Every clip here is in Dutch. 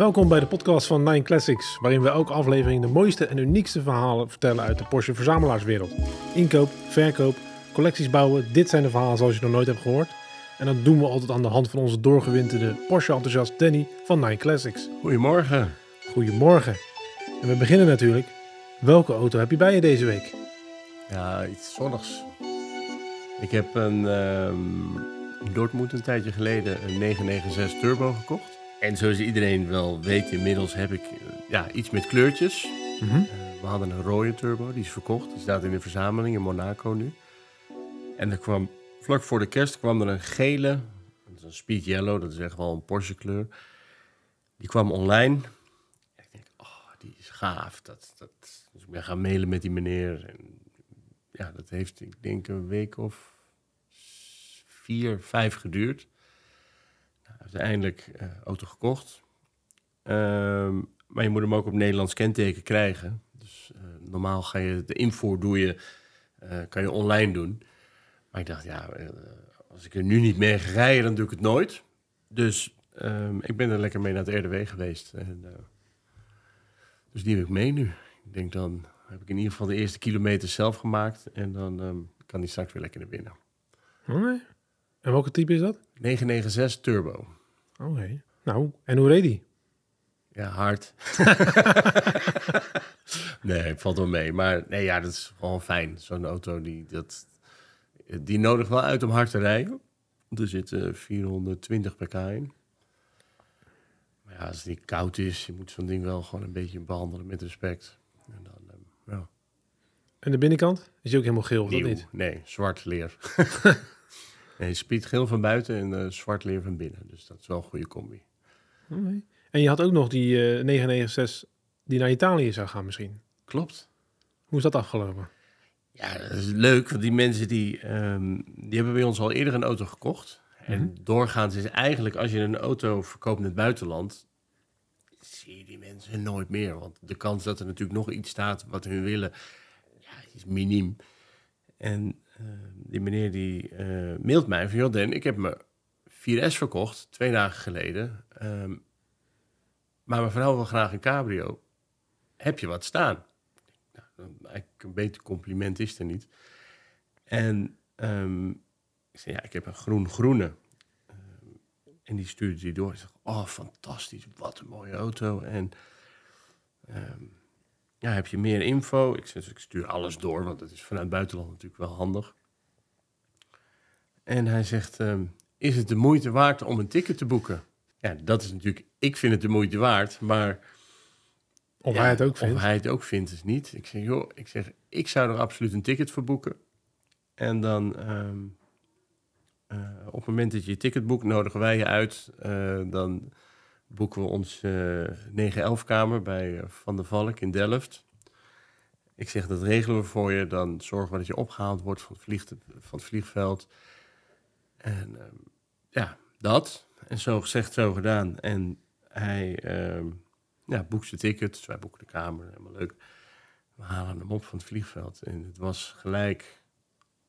Welkom bij de podcast van Nine Classics, waarin we elke aflevering de mooiste en uniekste verhalen vertellen uit de Porsche verzamelaarswereld. Inkoop, verkoop, collecties bouwen, dit zijn de verhalen zoals je nog nooit hebt gehoord. En dat doen we altijd aan de hand van onze doorgewinterde Porsche-enthousiast Danny van Nine Classics. Goedemorgen. Goedemorgen. En we beginnen natuurlijk. Welke auto heb je bij je deze week? Ja, iets zonnigs. Ik heb een in Dortmund een tijdje geleden een 996 Turbo gekocht. En zoals iedereen wel weet inmiddels heb ik eh, ja, iets met kleurtjes. Mhm. Eh, we hadden een rode Turbo, die is verkocht. Die staat in de verzameling in Monaco nu. En er kwam, vlak voor de kerst kwam er een gele, dat is een Speed Yellow, dat is echt wel een Porsche kleur. Die kwam online. En ik denk, oh, die is gaaf. Dat, dat, dus ik ben gaan mailen met die meneer. En ja, dat heeft, ik denk, een week of vier, vijf geduurd. Uiteindelijk eh auto gekocht. Ehm, maar je moet hem ook op Nederlands kenteken krijgen. Dus eh, normaal ga je de invoer doe je, eh, kan je online doen. Maar ik dacht, ja, als ik er nu niet mee ga rijden, dan doe ik het nooit. Dus ehm, ik ben er lekker mee naar het RDW geweest. En, dus die heb ik mee nu. Ik denk dan heb ik in ieder geval de eerste kilometer zelf gemaakt. En dan ehm, kan die straks weer lekker naar binnen. En welke type is dat? 996 Turbo. Oké. Nou, en hoe reed die? Ja, hard. nee, valt wel mee. Maar nee, ja, dat is gewoon fijn. Zo'n auto, die, dat, die nodigt wel uit om hard te rijden. Er zitten 420 pk in. Maar ja, als het niet koud is, je moet zo'n ding wel gewoon een beetje behandelen met respect. En dan, ehm, ja. En de binnenkant? Is die ook helemaal geel of dat niet? Nee, zwart leer. nee, speed geel van buiten en eh, zwart leer van binnen. Dus dat is wel een goede combi. En je had ook nog die eh 996 die naar Italië zou gaan misschien. Klopt. Hoe is dat afgelopen? Ja, dat is leuk, want die mensen die, ehm, die hebben bij ons al eerder een auto gekocht. En Mhm. doorgaans is eigenlijk, als je een auto verkoopt in het buitenland, zie je die mensen nooit meer. Want de kans dat er natuurlijk nog iets staat wat hun willen, ja, is miniem. En eh, die meneer die eh, mailt mij van, joh Dan, ik heb mijn 4S verkocht, twee dagen geleden. ehm, maar mijn vrouw wil graag een cabrio. Heb je wat staan? Nou, eigenlijk een beter compliment is er niet. En ehm, ik zei, ja, ik heb een groen-groene. Ehm, en die stuurde die door. Ik zeg, oh, fantastisch, wat een mooie auto. En ehm, ja, heb je meer info? Ik, ik stuur alles door, want het is vanuit het buitenland natuurlijk wel handig. En hij zegt, ehm, is het de moeite waard om een ticket te boeken? Ja, dat is natuurlijk, ik vind het de moeite waard, maar... Of Ja, hij het ook vindt. Of hij het ook vindt, is niet. Ik zeg, joh, ik zeg, ik zou er absoluut een ticket voor boeken. En dan, ehm, eh, op het moment dat je je ticket boekt, nodigen wij je uit. Eh, dan boeken we ons eh 9-11-kamer bij eh, Van der Valk in Delft. Ik zeg, dat regelen we voor je. Dan zorgen we dat je opgehaald wordt van het, vlieg, van het vliegveld. En ehm, ja, dat. En zo gezegd, zo gedaan. En hij... ehm, ja, boek zijn ticket. Dus wij boeken de kamer, helemaal leuk. We halen hem op van het vliegveld. En het was gelijk,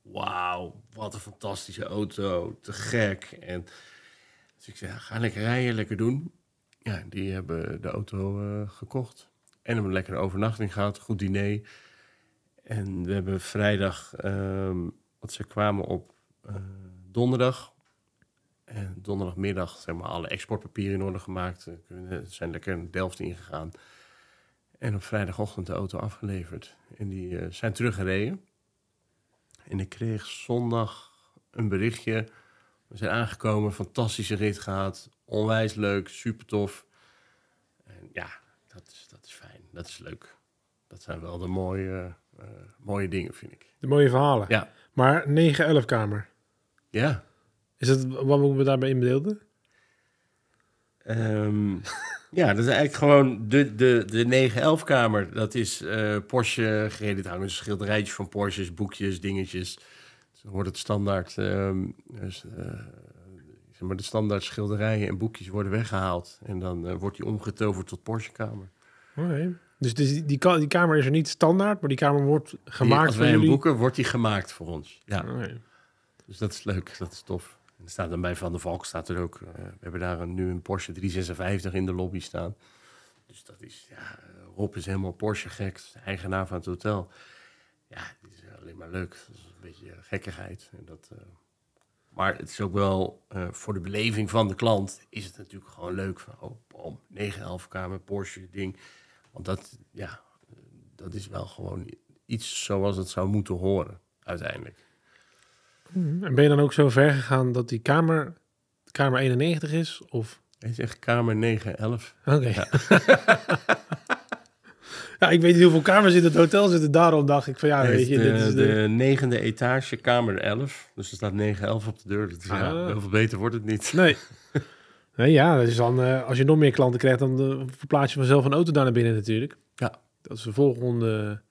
wauw, wat een fantastische auto, te gek. En dus ik zei, ga lekker rijden, lekker doen. Ja, die hebben de auto eh, gekocht. En hebben een lekkere overnachting gehad, goed diner. En we hebben vrijdag, ehm want ze kwamen op eh, donderdag. En donderdagmiddag zeg maar, alle exportpapieren in orde gemaakt. Eh, We zijn lekker naar Delft ingegaan. En op vrijdagochtend de auto afgeleverd. En die zijn teruggereden. En ik kreeg zondag een berichtje. We zijn aangekomen, fantastische rit gehad. Onwijs leuk, super tof. En ja, dat is, dat is fijn. Dat is leuk. Dat zijn wel de mooie, eh, mooie dingen, vind ik. De mooie verhalen. Ja. Maar 911 kamer. Ja. Is het, wat we daarbij inbeelden? Ehm, ja, dat is eigenlijk gewoon de, de, de 911-kamer. Dat is eh, Porsche gereden. Hangen schilderijtjes van Porsches, boekjes, dingetjes. Dus dan wordt het standaard... ehm, dus, eh, zeg maar de standaard schilderijen en boekjes worden weggehaald. En dan eh, wordt die omgetoverd tot Porsche-kamer. Oké. Dus die, die, die kamer is er niet standaard, maar die kamer wordt gemaakt Als voor jullie. boeken, wordt die gemaakt voor ons. Ja, dus dat is leuk. Dat is tof. En er staat dan bij Van der Valk staat er ook. eh, we hebben daar een, nu een Porsche 356 in de lobby staan. Dus dat is, ja, Rob is helemaal Porsche gek, de eigenaar van het hotel. Ja, het is alleen maar leuk. Dat is een beetje gekkigheid. En dat, eh, maar het is ook wel eh, voor de beleving van de klant is het natuurlijk gewoon leuk. Van, oh, bom, 9, 11 kamer, Porsche ding. Want dat, ja, dat is wel gewoon iets zoals het zou moeten horen, uiteindelijk. En ben je dan ook zo ver gegaan dat die kamer, kamer 91 is? Of... Hij zegt kamer 9, 11. Oké. Ja. ik weet niet hoeveel kamers in het hotel zitten. Daarom dacht ik van ja, weet je, de, dit is de... de negende etage, kamer 11. Dus er staat 9, 11 op de deur. Dat is, ja, Ah. heel veel beter wordt het niet. Nee. nee, ja, dat is dan, eh, als je nog meer klanten krijgt, dan eh, verplaats je vanzelf een auto daar naar binnen natuurlijk. Ja. Dat is de volgende.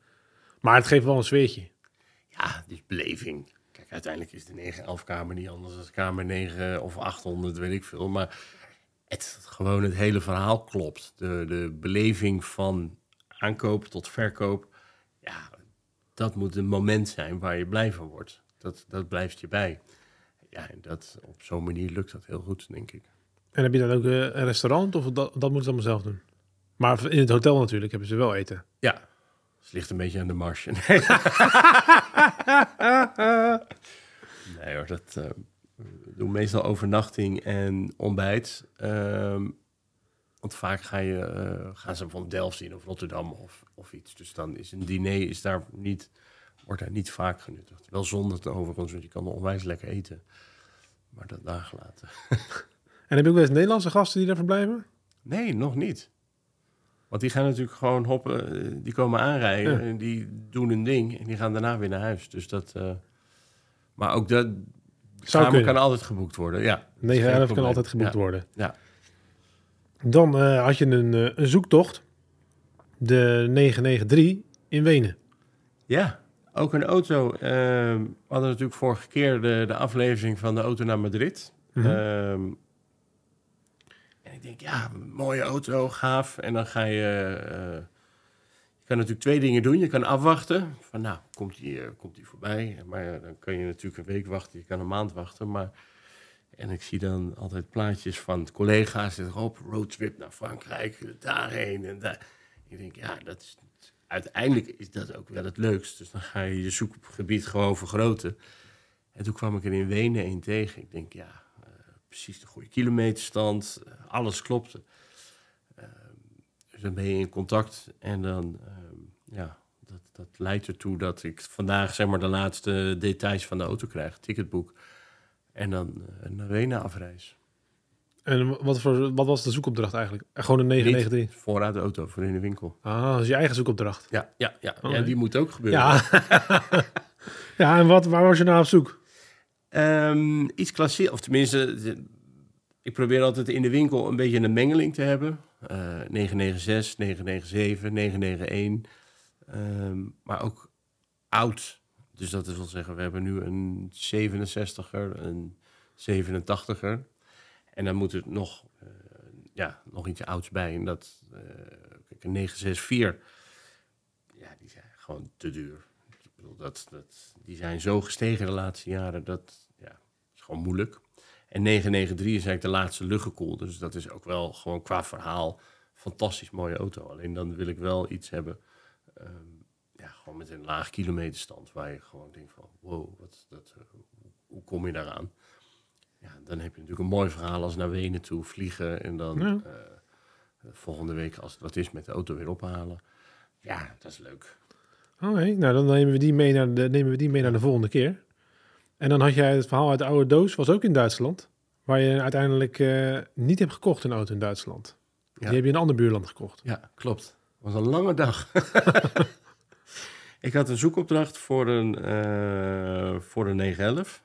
Maar het geeft wel een sfeertje. Ja, dus beleving. Kijk, uiteindelijk is de 9, 11 kamer niet anders dan kamer 9 of 800, weet ik veel. Maar het, gewoon het hele verhaal klopt. De, de beleving van aankoop tot verkoop. Ja, dat moet een moment zijn waar je blij van wordt. Dat, dat blijft je bij. Ja, en dat, op zo'n manier lukt dat heel goed, denk ik. En heb je dan ook eh, een restaurant of dat, dat moeten ze allemaal zelf doen? Maar in het hotel natuurlijk hebben ze wel eten. Ja, het ligt een beetje aan de marge. Nee, nee hoor, dat doen meestal overnachting en ontbijt. Ehm, want vaak ga je, eh, gaan ze van Delft in of Rotterdam of, of iets. Dus dan is een diner is daar niet, wordt daar niet vaak genuttigd. Wel zonder overigens, want je kan onwijs lekker eten. Maar dat daar gelaten. En heb je ook wel eens Nederlandse gasten die daar verblijven? Nee, nog niet. Want die gaan natuurlijk gewoon hoppen, eh, die komen aanrijden Ja. en die doen hun ding en die gaan daarna weer naar huis. Dus dat. eh, maar ook dat Zou kamer kunnen. kan altijd geboekt worden. Ja. 9 Geen 11 kan altijd geboekt Ja. worden. Ja. Dan eh, had je een, eh, een zoektocht. De 993 in Wenen. Ja, ook een auto. ehm, we hadden natuurlijk vorige keer de, de aflevering van de auto naar Madrid. Mhm. Ehm, en ik denk, ja, mooie auto, gaaf. En dan ga je... eh, je kan natuurlijk twee dingen doen. Je kan afwachten. Van nou, komt die, komt die voorbij? Maar dan kan je natuurlijk een week wachten. Je kan een maand wachten. Maar... En ik zie dan altijd plaatjes van collega's. Die zeggen, op roadtrip naar Frankrijk. Daarheen en daar. Ik denk, ja, dat is, uiteindelijk is dat ook wel het leukst. Dus dan ga je je zoekgebied gewoon vergroten. En toen kwam ik er in Wenen een tegen. Ik denk, ja, eh, precies de goede kilometerstand. eh, alles klopte. Ehm, dus dan ben je in contact. En dan, ehm, ja, dat, dat leidt ertoe dat ik vandaag zeg maar de laatste details van de auto krijg. Ticketboek. En dan eh, naar Wenen afreis. En wat, voor, wat was de zoekopdracht eigenlijk? Eh, Gewoon een 993. Niet vooruit de auto voor in de winkel. Ah, dat is je eigen zoekopdracht. Ja, ja, ja. Oh, ja nee. die moet ook gebeuren. Ja. ja, en wat, waar was je naar op zoek? Ehm, iets klassiek, of tenminste, de- ik probeer altijd in de winkel een beetje een mengeling te hebben. Eh 996, 997, 991. Ehm, maar ook oud. Dus dat wil zeggen, we hebben nu een 67er, een 87er. En dan moet er nog, eh, ja, nog iets ouds bij. En dat, eh, kijk, een 964, ja, die zijn gewoon te duur. Ik bedoel, dat, dat, die zijn zo gestegen de laatste jaren, dat ja, is gewoon moeilijk. En 993 is eigenlijk de laatste luchtgekoelde. Dus dat is ook wel gewoon qua verhaal fantastisch mooie auto. Alleen dan wil ik wel iets hebben, ehm, gewoon met een laag kilometerstand. Waar je gewoon denkt van, wow, wat, dat, eh, hoe, kom je daaraan? Ja, dan heb je natuurlijk een mooi verhaal als naar Wenen toe vliegen. En dan Ja. eh, volgende week, als het wat is, met de auto weer ophalen. Ja, dat is leuk. Oké, nou dan nemen we, die mee naar de, nemen we die mee naar de volgende keer. En dan had jij het verhaal uit de oude doos, was ook in Duitsland. Waar je uiteindelijk eh, niet hebt gekocht een auto in Duitsland. Ja. Die heb je in een ander buurland gekocht. Ja, klopt. Het was een lange dag. ik had een zoekopdracht voor een, eh, voor een 911.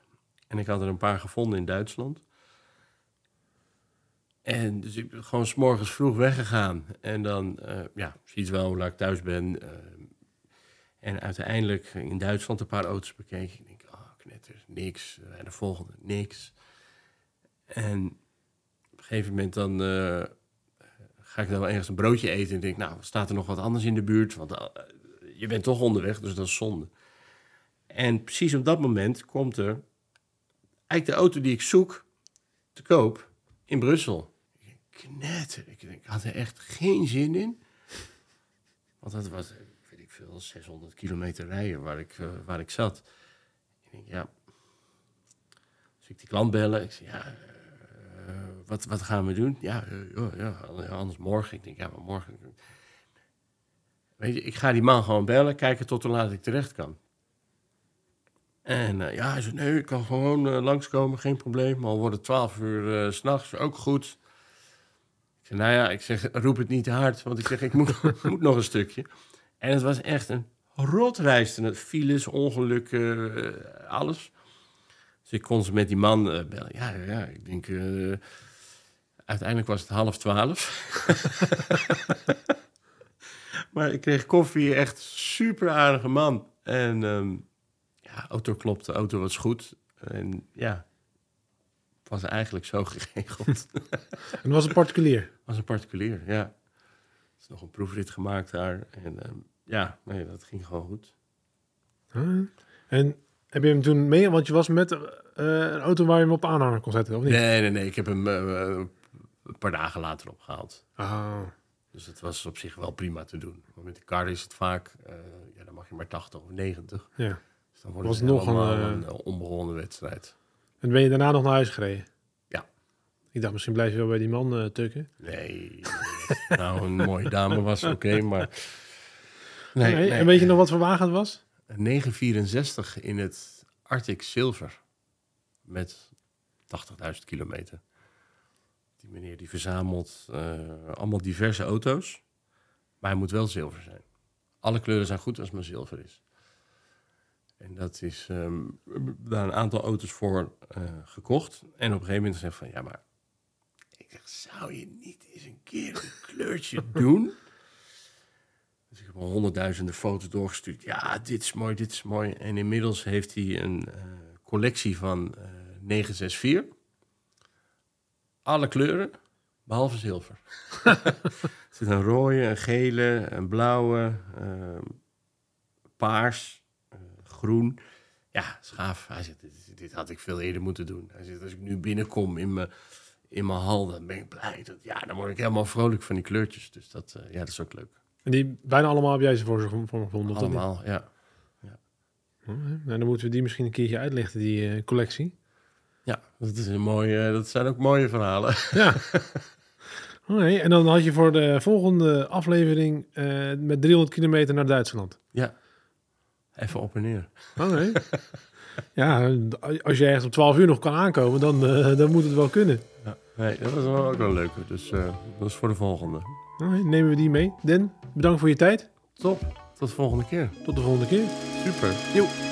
En ik had er een paar gevonden in Duitsland. En dus ik ben gewoon s'morgens vroeg weggegaan. En dan, eh ja, ziet wel hoe laat ik thuis ben. eh, en uiteindelijk in Duitsland een paar auto's bekeken. Ik denk, ah, knetter, niks. En de volgende, niks. En op een gegeven moment dan... ga ik dan wel ergens een broodje eten en denk, nou, staat er nog wat anders in de buurt? Want je bent toch onderweg, dus dat is zonde. En precies op dat moment komt er eigenlijk de auto die ik zoek te koop in Brussel. Ik Knetter. Ik, had er echt geen zin in. Want dat was, weet ik veel, 600 kilometer rijden waar ik, eh, waar ik zat. Ik denk, ja. Dus ik die klant bellen. Ik zeg, ja, eh, wat, wat gaan we doen? Eh, ja, ja, anders morgen. Ik denk, ja, maar morgen. Weet je, ik ga die man gewoon bellen, kijken tot hoe laat ik terecht kan. En eh, ja, hij zei, nee, ik kan gewoon eh, langskomen, geen probleem. Al wordt het 12 uur eh, s s'nachts, ook goed. Ik zei, nou ja, ik zeg, roep het niet te hard, want ik zeg, ik moet, moet nog een stukje. En het was echt een rotreis. Het files, ongelukken, eh, alles. Dus ik kon ze met die man eh, bellen. Ja, ja, ik denk, eh, uiteindelijk was het half twaalf. maar ik kreeg koffie, echt super aardige man. En ehm, ja, auto klopte, auto was goed. En ja, was eigenlijk zo geregeld. En was een particulier. was een particulier, ja. Er is nog een proefrit gemaakt daar. En ehm, ja, nee, dat ging gewoon goed. Huh? En heb je hem toen mee, want je was met eh, een auto waar je hem op aanhanger kon zetten, of niet? Nee, nee, nee. Ik heb hem eh, een paar dagen later opgehaald. Ah, Dus het was op zich wel prima te doen. Maar met de kar is het vaak, eh, ja, dan mag je maar 80 of 90. ja. Dus dan wordt Was het nog een, eh, een, eh, onbegonnen wedstrijd. En ben je daarna nog naar huis gereden? Ja. Ik dacht, misschien blijf je wel bij die man eh, tukken. Nee, nou een mooie dame was oké, maar... Nee, Nee, nee. En weet je nog wat voor wagen het was? Een 964 in het Arctic Silver. Met 80.000 kilometer. Die meneer die verzamelt eh, allemaal diverse auto's. Maar hij moet wel zilver zijn. Alle kleuren zijn goed als maar zilver is. En dat is ehm, daar een aantal auto's voor eh, gekocht. En op een gegeven moment gezegd van ja, maar ik zeg, zou je niet eens een keer een kleurtje doen? Dus ik heb al honderdduizenden foto's doorgestuurd. Ja, dit is mooi, dit is mooi. En inmiddels heeft hij een eh, collectie van eh 964. Alle kleuren, behalve zilver. er zit een rode, een gele, een blauwe, eh, paars, eh, groen. Ja, schaaf. Hij zegt, dit, dit had ik veel eerder moeten doen. Hij zegt, als ik nu binnenkom in mijn, in mijn hal, dan ben ik blij. Dat, ja, dan word ik helemaal vrolijk van die kleurtjes. Dus dat, eh, ja, dat is ook leuk. En die bijna allemaal heb jij ze voor, voor gevonden. Allemaal, ja. Oh, hè? Nou, dan moeten we die misschien een keertje uitlichten, die eh, collectie. Ja, dat, is een mooie, dat zijn ook mooie verhalen. Ja. Oké, en dan had je voor de volgende aflevering eh, met 300 kilometer naar Duitsland. Ja, even op en neer. Oké. ja, als je ergens om 12 uur nog kan aankomen, dan, eh, dan moet het wel kunnen. Ja. Nee, dat was wel ook wel leuk. Dus eh, dat is voor de volgende. Nemen we die mee. Den, bedankt voor je tijd. Top, tot de volgende keer. Tot de volgende keer. Super. Joep.